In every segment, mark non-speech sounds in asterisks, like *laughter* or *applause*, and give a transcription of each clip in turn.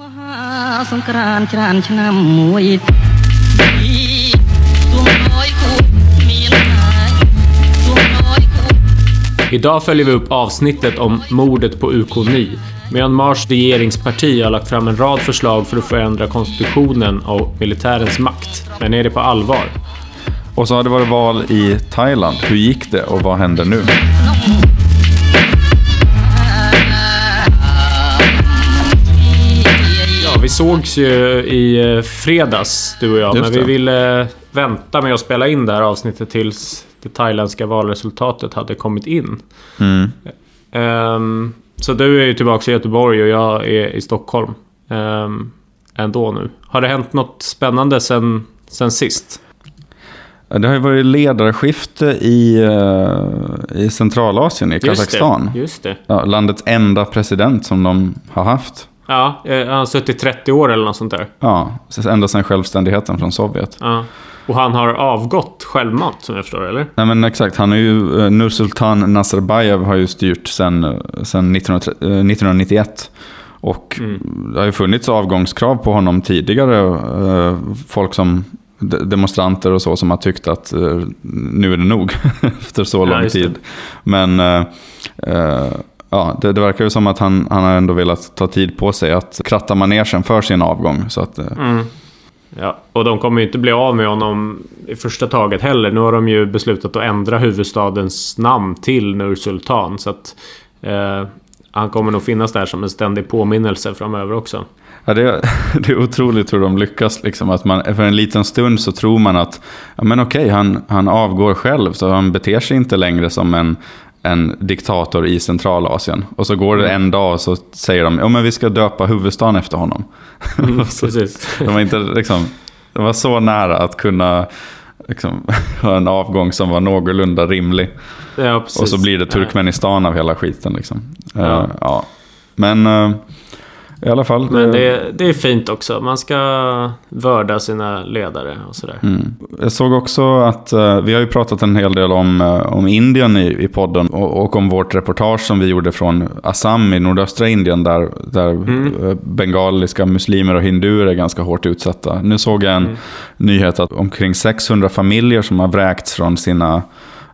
មហាសង្ក្រាន្តច្រើនឆ្នាំមួយទីទួងអើយគូមានហើយទួងអើយគូ Idag följer vi upp avsnittet om mordet på UK9. Myanmars regeringsparti har lagt fram en rad förslag för att förändra konstitutionen och militärens makt. Men är det på allvar? Och så har det varit val i Thailand. Hur gick det och vad händer nu? Sågs ju i eh, fredags, du och jag. Just men vi ville vänta med att spela in det här avsnittet tills det thailändska valresultatet hade kommit in. Mm. Ehm, så du är ju tillbaka i Göteborg och jag är i Stockholm. Um, ändå nu. Har det hänt något spännande sen, sen sist? Det har ju varit ledarskifte i, eh, i Centralasien, i Kazakstan. det. Just det. Ja, landets enda president som de har haft. Ja, eh, han har suttit 30 år eller något sånt där. Ja, ända sedan självständigheten från Sovjet. Ja. Och han har avgått självmant som jag förstår, eller? Nej men exakt, han är ju, eh, Nursultan Nazarbayev har ju styrt sedan, eh, sedan 1930 eh, 1991. Och det har ju funnits avgångskrav på honom tidigare. Folk som de- demonstranter och så som har tyckt att nu är det nog *laughs* efter så Ja, lång det. tid. Men ja, det, det verkar ju som att han, han har ändå velat ta tid på sig att kratta manegen för sin avgång. Så att, eh, Ja, och de kommer ju inte bli av med honom i första taget heller. Nu har de ju beslutat att ändra huvudstadens namn till Nur-Sultan. Så att eh, han kommer nog finnas där som en ständig påminnelse framöver också. Ja, det, är, *laughs* det är otroligt hur de lyckas. Liksom, att man, för en liten stund så tror man att ja, men okej, han, han avgår själv, så han beter sig inte längre som en, en diktator i Centralasien. Och så går det en dag och så säger de ja, men vi ska döpa huvudstaden efter honom. *laughs* så, Precis. de, var inte, liksom, de var så nära att kunna liksom, *laughs* ha en avgång som var någorlunda rimlig. Ja. Och så blir det Turkmenistan av hela skiten. Liksom. Ja. Ja. ja. Men eh, i alla fall. Men eh, det, det är fint också. Man ska vörda sina ledare och sådär. Mm. Jag såg också att eh, vi har ju pratat en hel del om, eh, om Indien i, i podden och, och om vårt reportage som vi gjorde från Assam i nordöstra Indien där, där eh, bengaliska muslimer och hinduer är ganska hårt utsatta. Nu såg jag en nyhet att omkring 600 familjer som har vräkts från sina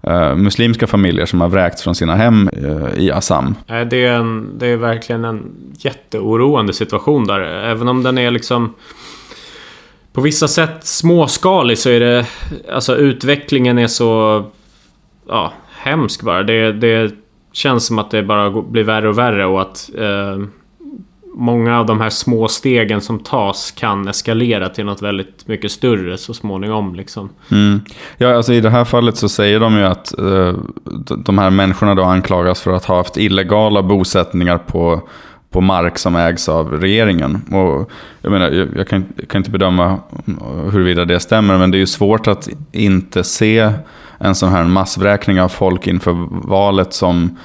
eh, muslimska familjer som har vräkts från sina hem eh, i Assam. Eh, det är, en, det är verkligen en jätteoroande situation där. Även om den är liksom... På vissa sätt småskalig så är det... Alltså utvecklingen är så... Ja, hemsk bara. Det, det känns som att det bara blir värre och värre och att... Eh, många av de här små stegen som tas kan eskalera till något väldigt mycket större så småningom liksom. Mm. Ja, alltså I det här fallet så säger de ju att eh, de här människorna då anklagas för att ha haft illegala bosättningar på, på mark som ägs av regeringen. Och jag, menar, jag, jag kan, jag kan inte bedöma huruvida det stämmer, men det är ju svårt att inte se en sån här massvräkning av folk inför valet som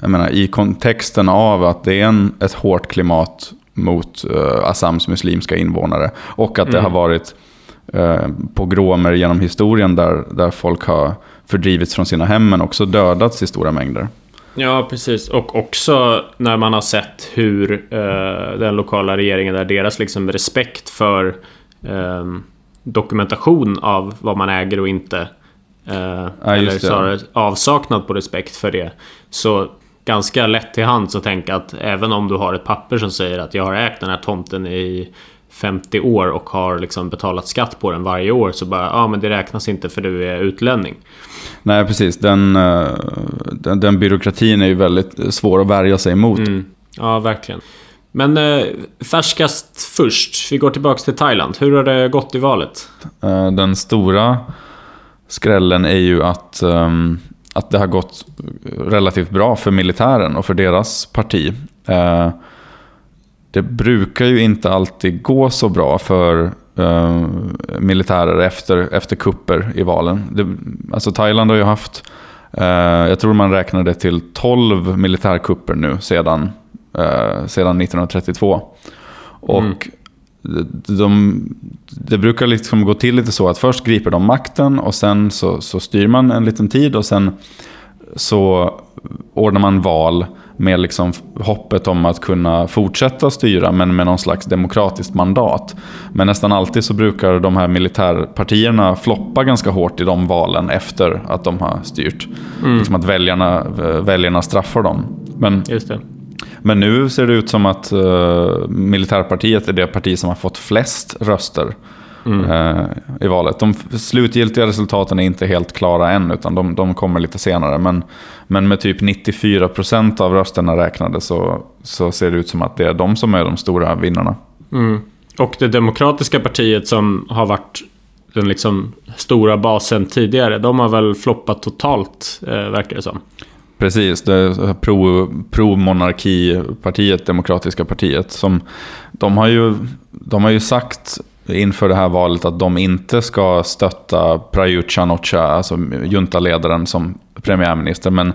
jag menar, i kontexten av att det är en, ett hårt klimat mot eh, Assams muslimska invånare. Och att det har varit eh, pogromer genom historien där, där folk har fördrivits från sina hem men också dödats i stora mängder. Ja, precis. Och också när man har sett hur eh, den lokala regeringen, där deras liksom respekt för eh, dokumentation av vad man äger och inte. Eh, eller just det. snarare avsaknad på respekt för det. Så ganska lätt till hands att tänka att även om du har ett papper som säger att jag har ägt den här tomten i 50 år och har liksom betalat skatt på den varje år så bara, ja men det räknas inte för du är utlänning. Nej, precis. Den, eh, den, den byråkratin är ju väldigt svår att värja sig emot. Mm. Ja, verkligen. Men eh, färskast först. Vi går tillbaka till Thailand. Hur har det gått i valet? Eh, Den stora skrällen är ju att, ehm, att det har gått relativt bra för militären och för deras parti. Eh, Det brukar ju inte alltid gå så bra för eh, militärer efter, efter kupper i valen. Det, alltså Thailand har ju haft, eh, jag tror man räknade till 12 militärkupper nu sedan, sedan 1932. Och de, det brukar liksom gå till lite så att först griper de makten och sen så, så styr man en liten tid och sen så ordnar man val. med liksom hoppet om att kunna fortsätta styra men med någon slags demokratiskt mandat. Men nästan alltid så brukar de här militärpartierna floppa ganska hårt i de valen efter att de har styrt. Mm. Liksom att väljarna, väljarna straffar dem. Men, Just det. Men nu ser det ut som att uh, militärpartiet är det parti som har fått flest röster mm. uh, i valet. De slutgiltiga resultaten är inte helt klara än, utan de, de kommer lite senare. Men, men med typ 94% av rösterna räknade så, så ser det ut som att det är de som är de stora vinnarna. Mm. Och det demokratiska partiet som har varit den liksom stora basen tidigare, de har väl floppat totalt, eh, verkar det som. Precis, det pro-monarkipartiet, pro Demokratiska partiet. Som, de, har ju, de har ju sagt inför det här valet att de inte ska stötta Prayut Chan-Ocha, alltså juntaledaren som premiärminister. Men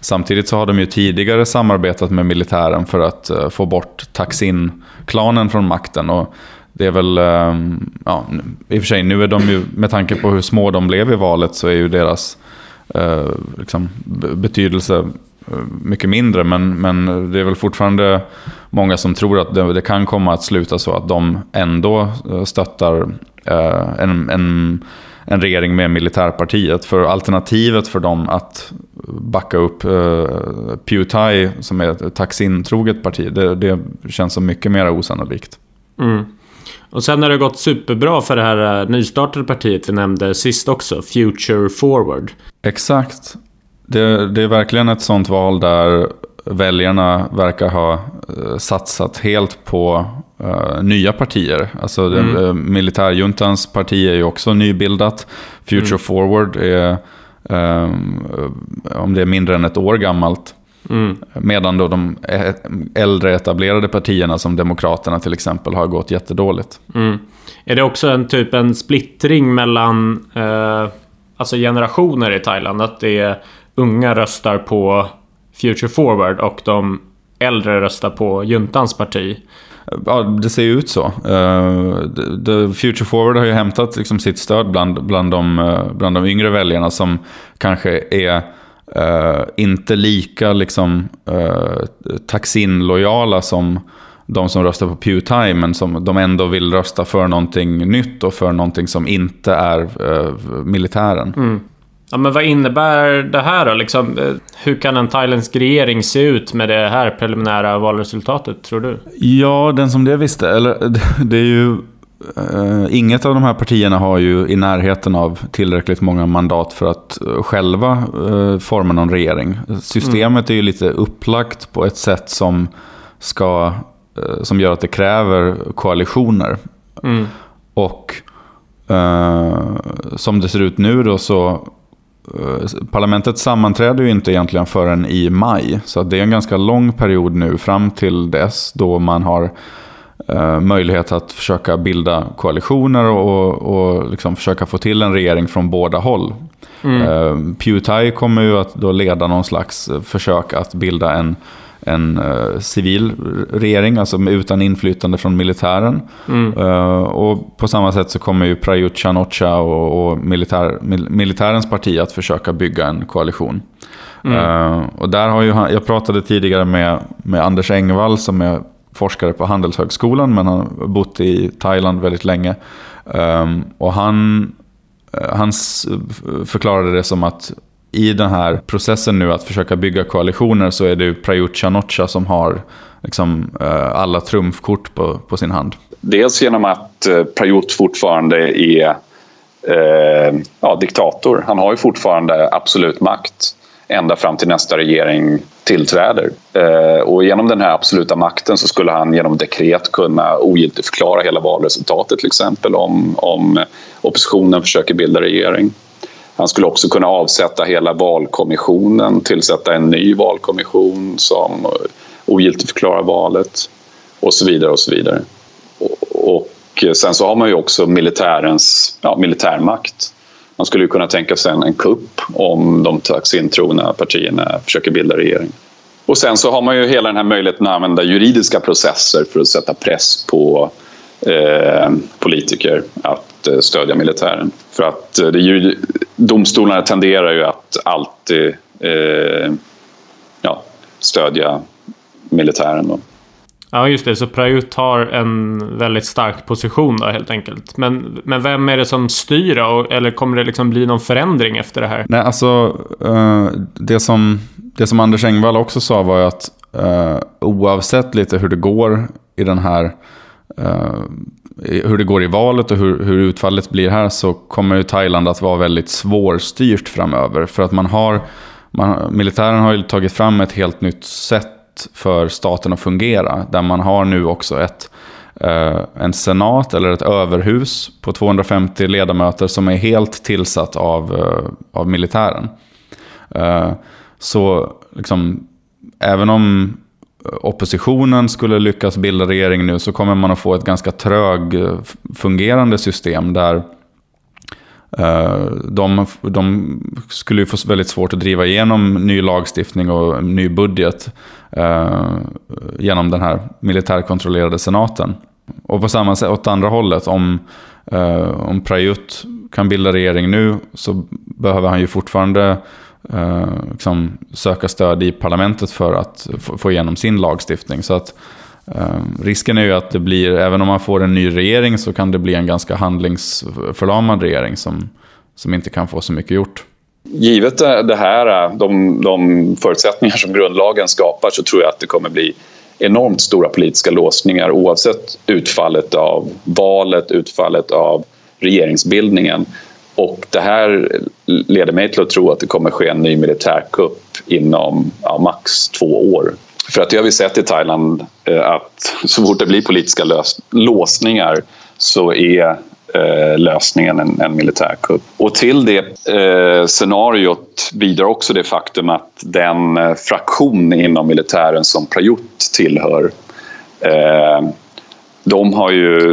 samtidigt så har de ju tidigare samarbetat med militären för att eh, få bort Taksin-klanen från makten. Och det är väl, eh, ja, i och för sig nu är de ju, med tanke på hur små de blev i valet så är ju deras eh, liksom, betydelse eh, mycket mindre. Men, men det är väl fortfarande många som tror att det, det, kan komma att sluta så att de ändå eh, stöttar eh, en, en, en regering med militärpartiet. För alternativet för dem att backa upp eh, Pewtie, som är ett Taksin-troget parti, det, det, känns som mycket mer osannolikt. Mm. Och sen har det gått superbra för det här nystartade partiet vi nämnde sist också, Future Forward. Exakt. Det, det, är verkligen ett sånt val där väljarna verkar ha uh, satsat helt på uh, nya partier. Alltså mm. uh, militärjuntans parti är ju också nybildat. Future mm. Forward är, um, om det är mindre än ett år gammalt. Mm. Medan då de äldre etablerade partierna som Demokraterna till exempel har gått jättedåligt. Mm. Är det också en typ en splittring mellan alltså generationer i Thailand? Att det är unga röstar på Future Forward och de äldre röstar på juntans parti. Ja, det ser ju ut så. Uh, Future Forward har ju hämtat liksom sitt stöd bland, bland, de, uh, bland de yngre väljarna som kanske är uh, inte lika liksom, uh, Taksin-lojala som de som röstar på Pewtime, men som de ändå vill rösta för någonting nytt och för någonting som inte är militären. Mm. Ja, men vad innebär det här då? Liksom, hur kan en thailändsk regering se ut med det här preliminära valresultatet, tror du? Ja, den som det visste. Eller, *laughs* det är ju... Uh, inget av de här partierna har ju i närheten av tillräckligt många mandat för att uh, själva uh, forma någon regering. Systemet är ju lite upplagt på ett sätt som, ska, som gör att det kräver koalitioner. Mm. Och som det ser ut nu då så Eh, parlamentet sammanträder ju inte egentligen förrän i maj. Så det är en ganska lång period nu fram till dess då man har eh, möjlighet att försöka bilda koalitioner och, och liksom försöka få till en regering från båda håll. Mm. Eh, Pewtai kommer ju att då leda någon slags försök att bilda en en civil regering, alltså utan inflytande från militären. Mm. Och på samma sätt så kommer ju Prayut chan och, och militär, mil, militärens parti att försöka bygga en koalition. Mm. Och där har ju han, jag pratade tidigare med, med Anders Engvall som är forskare på Handelshögskolan men han har bott i Thailand väldigt länge. Ehm, och han, eh, han förklarade det som att i den här processen nu att försöka bygga koalitioner så är det Prayut Chan-Ocha som har liksom, eh, alla trumfkort på, på sin hand. Dels genom att eh, Prayut fortfarande är eh, ja, diktator. Han har ju fortfarande absolut makt ända fram till nästa regering tillträder. Eh, och genom den här absoluta makten så skulle han genom dekret kunna ogiltigförklara hela valresultatet till exempel om, om oppositionen försöker bilda regering. Han skulle också kunna avsätta hela valkommissionen, tillsätta en ny valkommission som ogiltigförklarar valet och så vidare. och så vidare. Och sen så har man ju också militärens ja, militärmakt. Man skulle ju kunna tänka sig en, en kupp om de Thaksin-trogna partierna försöker bilda regering. Och sen så har man ju hela den här möjligheten att använda juridiska processer för att sätta press på eh, politiker att eh, stödja militären. För att eh, det ju, domstolarna tenderar ju att alltid eh, ja, stödja militären. Då. Ja, just det. Så Prayut har en väldigt stark position då helt enkelt. Men, men vem är det som styr då? Eller kommer det liksom bli någon förändring efter det här? Nej, alltså uh, det, som, det som Anders Engvall också sa var ju att uh, oavsett lite hur det går i den här uh, hur det går i valet och hur, hur utfallet blir här så kommer ju Thailand att vara väldigt svårstyrt framöver. För att man har, man, militären har ju tagit fram ett helt nytt sätt för staten att fungera. Där man har nu också ett, eh, en senat eller ett överhus på 250 ledamöter som är helt tillsatt av, eh, av militären. Eh, så liksom, även om oppositionen skulle lyckas bilda regering nu så kommer man att få ett ganska trög eh, fungerande system där Eh, de, de, skulle ju få väldigt svårt att driva igenom ny lagstiftning och ny budget eh, genom den här militärkontrollerade senaten. Och på samma sätt åt andra hållet, om, eh, om Prayut kan bilda regering nu så behöver han ju fortfarande eh, liksom söka stöd i parlamentet för att få igenom sin lagstiftning. Så att eh, Ehm, risken är ju att det blir, även om man får en ny regering så kan det bli en ganska handlingsförlamad regering som, som inte kan få så mycket gjort. Givet det här, eh, de, de förutsättningar som grundlagen skapar så tror jag att det kommer bli enormt stora politiska låsningar oavsett utfallet av valet, utfallet av regeringsbildningen. Och det här leder mig till att tro att det kommer ske en ny militärkupp inom ja, max två år. För att det har vi sett i Thailand eh, att så fort det blir politiska lös låsningar så är eh, lösningen en, en militärkupp. Och till det eh, scenariot bidrar också det faktum att den eh, fraktion inom militären som Prayut tillhör eh, de har ju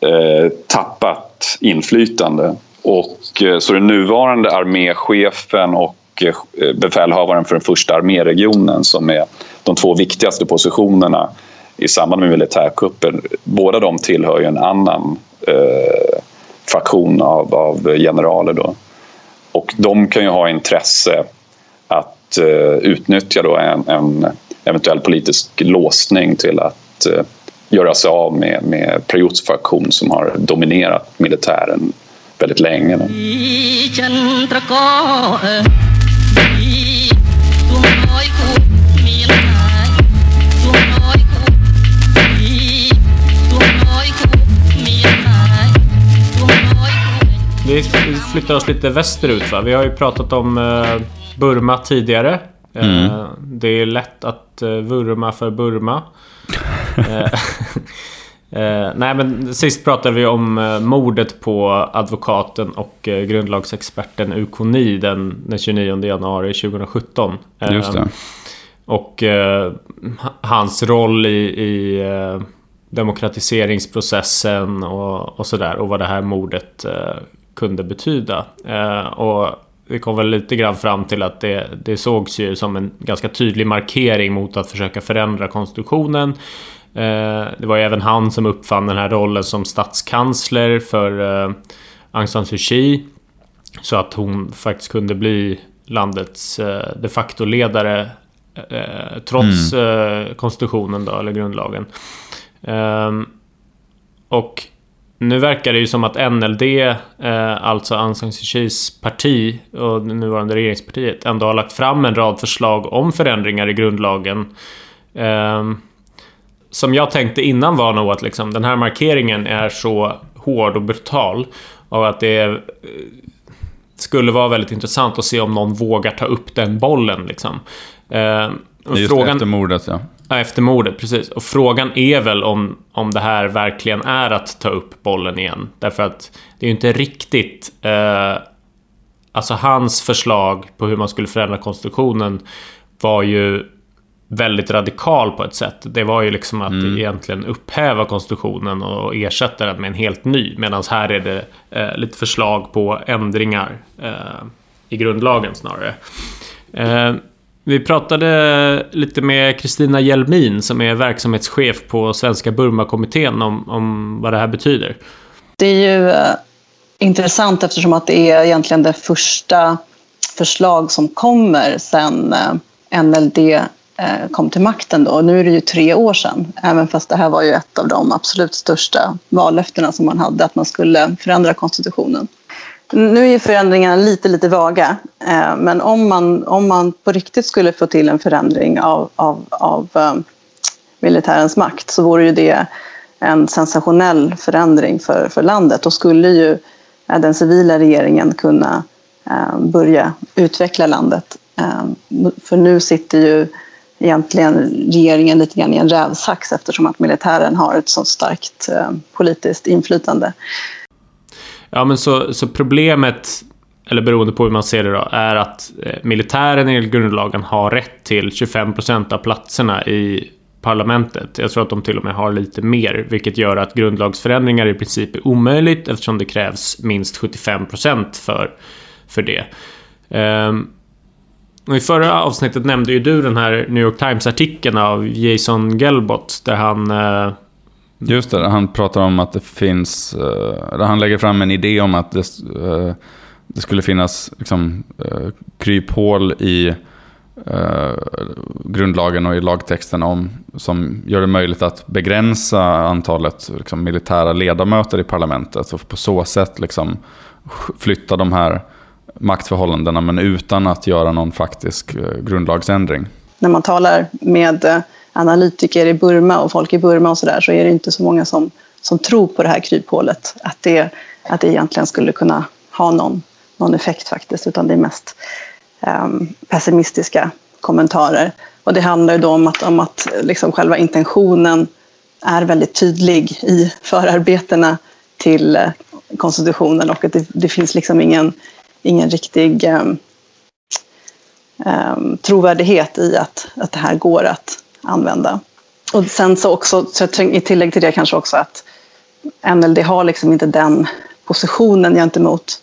eh, tappat inflytande. Och, eh, så den nuvarande arméchefen och eh, befälhavaren för den första arméregionen som är de två viktigaste positionerna i samband med militärkuppen. Båda de tillhör ju en annan eh, fraktion av, av generaler. Då. Och de kan ju ha intresse att eh, utnyttja då en, en, eventuell politisk låsning till att eh, göra sig av med, med Prejuts fraktion som har dominerat militären väldigt länge. Då. Vi flyttar oss lite västerut va? Vi har ju pratat om eh, Burma tidigare. Eh, mm. Det är lätt att eh, vurma för Burma. *laughs* *laughs* Nej men sist pratade vi om mordet på advokaten och grundlagsexperten Ukoni den, den 29 januari 2017. Just det. Och hans roll i, i demokratiseringsprocessen och, och sådär. Och vad det här mordet kunde betyda. Eh, och vi kom väl lite grann fram till att det, det sågs ju som en ganska tydlig markering mot att försöka förändra konstitutionen. Eh, det var ju även han som uppfann den här rollen som statskansler för eh, Aung San Suu Kyi. Så att hon faktiskt kunde bli landets de facto-ledare trots mm. konstitutionen då, eller grundlagen. Ehm, och nu verkar det ju som att NLD, eh, alltså Aung San Suu Kyis parti och det nuvarande regeringspartiet, ändå har lagt fram en rad förslag om förändringar i grundlagen. Eh, som jag tänkte innan var nog att liksom, den här markeringen är så hård och brutal och att det eh, skulle vara väldigt intressant att se om någon vågar ta upp den bollen. Liksom. Eh, Just frågan, efter mordet, ja. Ja, efter mordet, precis. Och frågan är väl om, om det här verkligen är att ta upp bollen igen. Därför att det är ju inte riktigt... Eh, alltså hans förslag på hur man skulle förändra konstruktionen var ju väldigt radikal på ett sätt. Det var ju liksom att mm. egentligen upphäva konstitutionen och ersätta den med en helt ny. Medan här är det eh, lite förslag på ändringar eh, i grundlagen snarare. Vi pratade lite med Kristina Hjelmin som är verksamhetschef på Svenska Burmakommittén om, om vad det här betyder. Det är ju eh, intressant eftersom att det är egentligen det första förslag som kommer sen eh, NLD eh, kom till makten då. Nu är det ju tre år sedan, även fast det här var ju ett av de absolut största vallöftena som man hade, att man skulle förändra konstitutionen. Nu är förändringarna lite, lite vaga, eh, men om man, om man på riktigt skulle få till en förändring av, av, av eh, militärens makt så vore ju det en sensationell förändring för, för landet. Då skulle ju eh, den civila regeringen kunna eh, börja utveckla landet. Eh, för nu sitter ju egentligen regeringen lite grann i en rävsax eftersom att militären har ett så starkt eh, politiskt inflytande. Ja, men så, så problemet, eller beroende på hur man ser det då, är att eh, militären enligt grundlagen har rätt till 25 procent av platserna i parlamentet. Jag tror att de till och med har lite mer, vilket gör att grundlagsförändringar i princip är omöjligt eftersom det krävs minst 75 procent för, för det. Um, och I förra avsnittet nämnde ju du den här New York Times-artikeln av Jason Gelbot där han... Uh, Just det, han pratar om att det finns... Uh, han lägger fram en idé om att det, uh, det skulle finnas liksom, eh, kryphål i grundlagen och i lagtexten om, som gör det möjligt att begränsa antalet liksom, militära ledamöter i parlamentet och på så sätt liksom, flytta de här maktförhållandena men utan att göra någon faktisk grundlagsändring. När man talar med eh, analytiker i Burma och folk i Burma och så där så är det inte så många som, som tror på det här kryphålet. Att det, att det egentligen skulle kunna ha någon, någon effekt faktiskt utan det är mest um, pessimistiska kommentarer. Och det handlar ju då om att, om att liksom själva intentionen är väldigt tydlig i förarbetena till eh, konstitutionen och att det, det finns liksom ingen, ingen riktig um, um, trovärdighet i att, att det här går att använda. Och sen så också, så i tillägg till det kanske också att NLD har liksom inte den positionen gentemot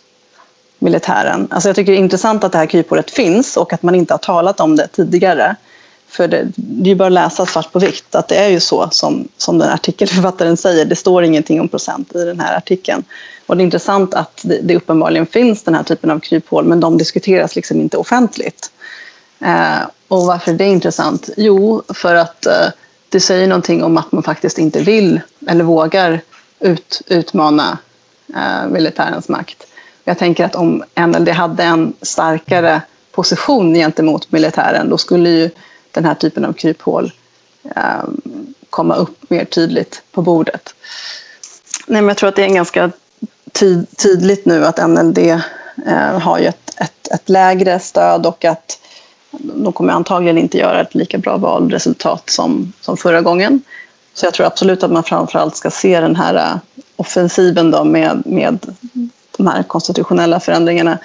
militären. Alltså jag tycker det är intressant att det här kryphålet finns och att man inte har talat om det tidigare. För det, det är ju bara att läsa svart på vitt att det är ju så som, som den artikelförfattaren säger. Det står ingenting om procent i den här artikeln. Och det är intressant att det, det uppenbarligen finns den här typen av kryphål men de diskuteras liksom inte offentligt. Eh, och varför är det intressant? Jo, för att eh, det säger någonting om att man faktiskt inte vill eller vågar ut, utmana eh, militärens makt. Jag tänker att om NLD hade en starkare position gentemot militären då skulle ju den här typen av kryphål eh, komma upp mer tydligt på bordet. Nej, men jag tror att det är ganska tydligt nu att NLD eh, har ju ett, ett, ett, lägre stöd och att de kommer antagligen inte göra ett lika bra valresultat som, som förra gången. Så jag tror absolut att man framförallt ska se den här äh, offensiven då med, med de här konstitutionella förändringarna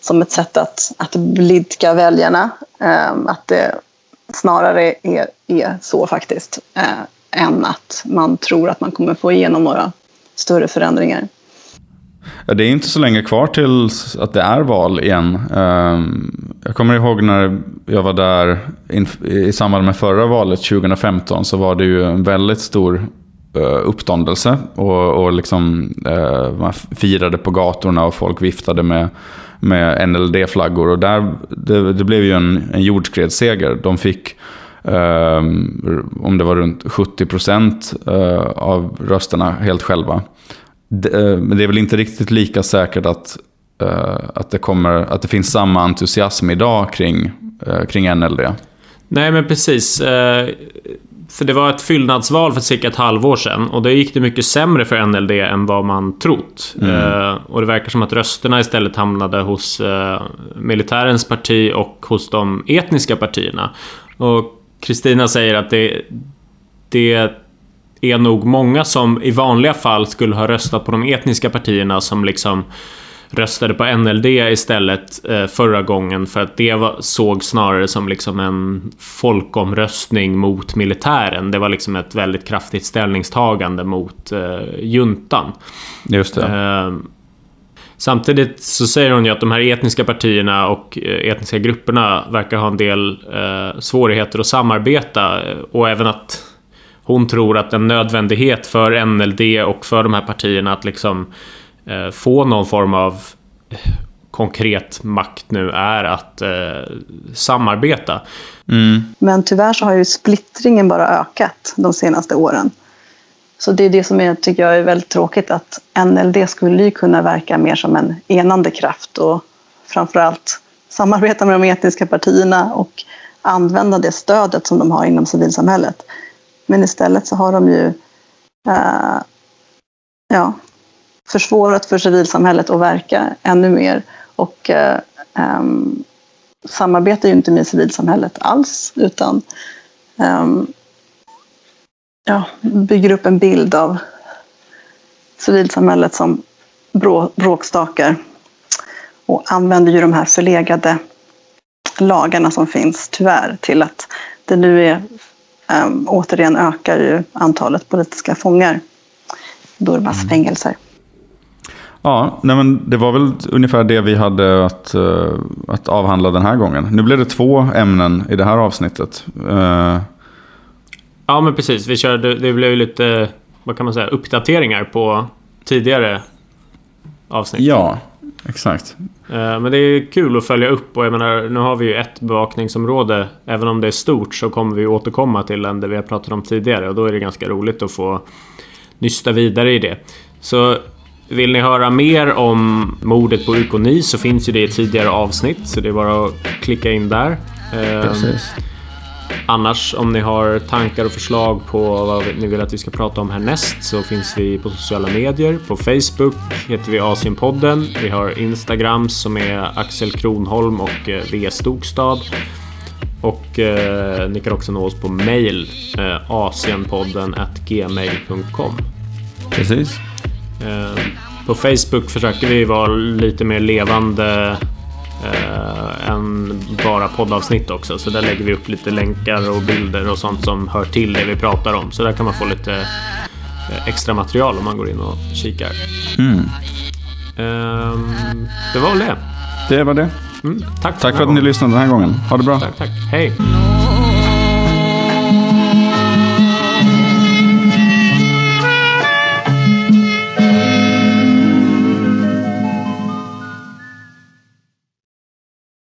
som ett sätt att, att blidka väljarna. Ehm, att det snarare är, är så faktiskt äh, än att man tror att man kommer få igenom några större förändringar. Det är inte så länge kvar till att det är val igen. Ehm, jag kommer ihåg när jag var där i samband med förra valet 2015 så var det ju en väldigt stor eh, uppståndelse. Och, och liksom, eh, man firade på gatorna och folk viftade med, med NLD-flaggor. Och där, det, det, blev ju en, en jordskredsseger. De fick, ehm, om det var runt 70 procent eh, av rösterna helt själva. Eh, men det är väl inte riktigt lika säkert att, eh, att, det, kommer, att det finns samma entusiasm idag kring, kring NLD. Nej, men precis. För det var ett fyllnadsval för cirka ett halvår sedan och då gick det mycket sämre för NLD än vad man trott. Mm. Och det verkar som att rösterna istället hamnade hos militärens parti och hos de etniska partierna. Och Kristina säger att det, det är nog många som i vanliga fall skulle ha röstat på de etniska partierna som liksom röstade på NLD istället eh, förra gången för att det var, såg snarare som liksom en folkomröstning mot militären. Det var liksom ett väldigt kraftigt ställningstagande mot eh, juntan. Just det. Eh, samtidigt så säger hon ju att de här etniska partierna och etniska grupperna verkar ha en del eh, svårigheter att samarbeta och även att hon tror att en nödvändighet för NLD och för de här partierna att liksom Eh, få någon form av konkret makt nu är att eh, samarbeta. Men tyvärr så har ju splittringen bara ökat de senaste åren. Så det är det som jag tycker jag är väldigt tråkigt att NLD skulle ju kunna verka mer som en enande kraft och framförallt samarbeta med de etniska partierna och använda det stödet som de har inom civilsamhället. Men istället så har de ju eh, ja, försvårat för civilsamhället att verka ännu mer. Och eh, eh, samarbetar ju inte med civilsamhället alls utan ehm, ja, bygger upp en bild av civilsamhället som brå, bråkstakar. Och använder ju de här förlegade lagarna som finns tyvärr till att det nu är um, återigen ökar ju antalet politiska fångar i Burmas fängelser. Ja, nej men det var väl ungefär det vi hade att, eh, att avhandla den här gången. Nu blev det två ämnen i det här avsnittet. Eh, Ja, men precis. Vi körde, det blev ju lite, vad kan man säga, uppdateringar på tidigare avsnitt. ja, exakt. Eh, Men det är kul att följa upp och jag menar, nu har vi ju ett bevakningsområde. Även om det är stort så kommer vi återkomma till den där vi har pratat om tidigare och då är det ganska roligt att få nysta vidare i det. Så vill ni höra mer om mordet på Ukoni så finns ju det i tidigare avsnitt så det är bara att klicka in där. Eh, Precis. Annars om ni har tankar och förslag på vad ni vill att vi ska prata om härnäst så finns vi på sociala medier. På Facebook heter vi Asienpodden. Vi har Instagram som är Axel Kronholm och eh, V Stokstad. Och eh, ni kan också nå oss på mail eh, asienpodden at gmail.com. Precis. Eh, på Facebook försöker vi vara lite mer levande eh, bara poddavsnitt också. Så där lägger vi upp lite länkar och bilder och sånt som hör till det vi pratar om. Så där kan man få lite eh, extra material om man går in och kikar. Mm. Ehm, det var väl det. Det var det. Mm, tack, Tack för att ni lyssnade den här gången. Ha det bra. Tack, tack. Hej!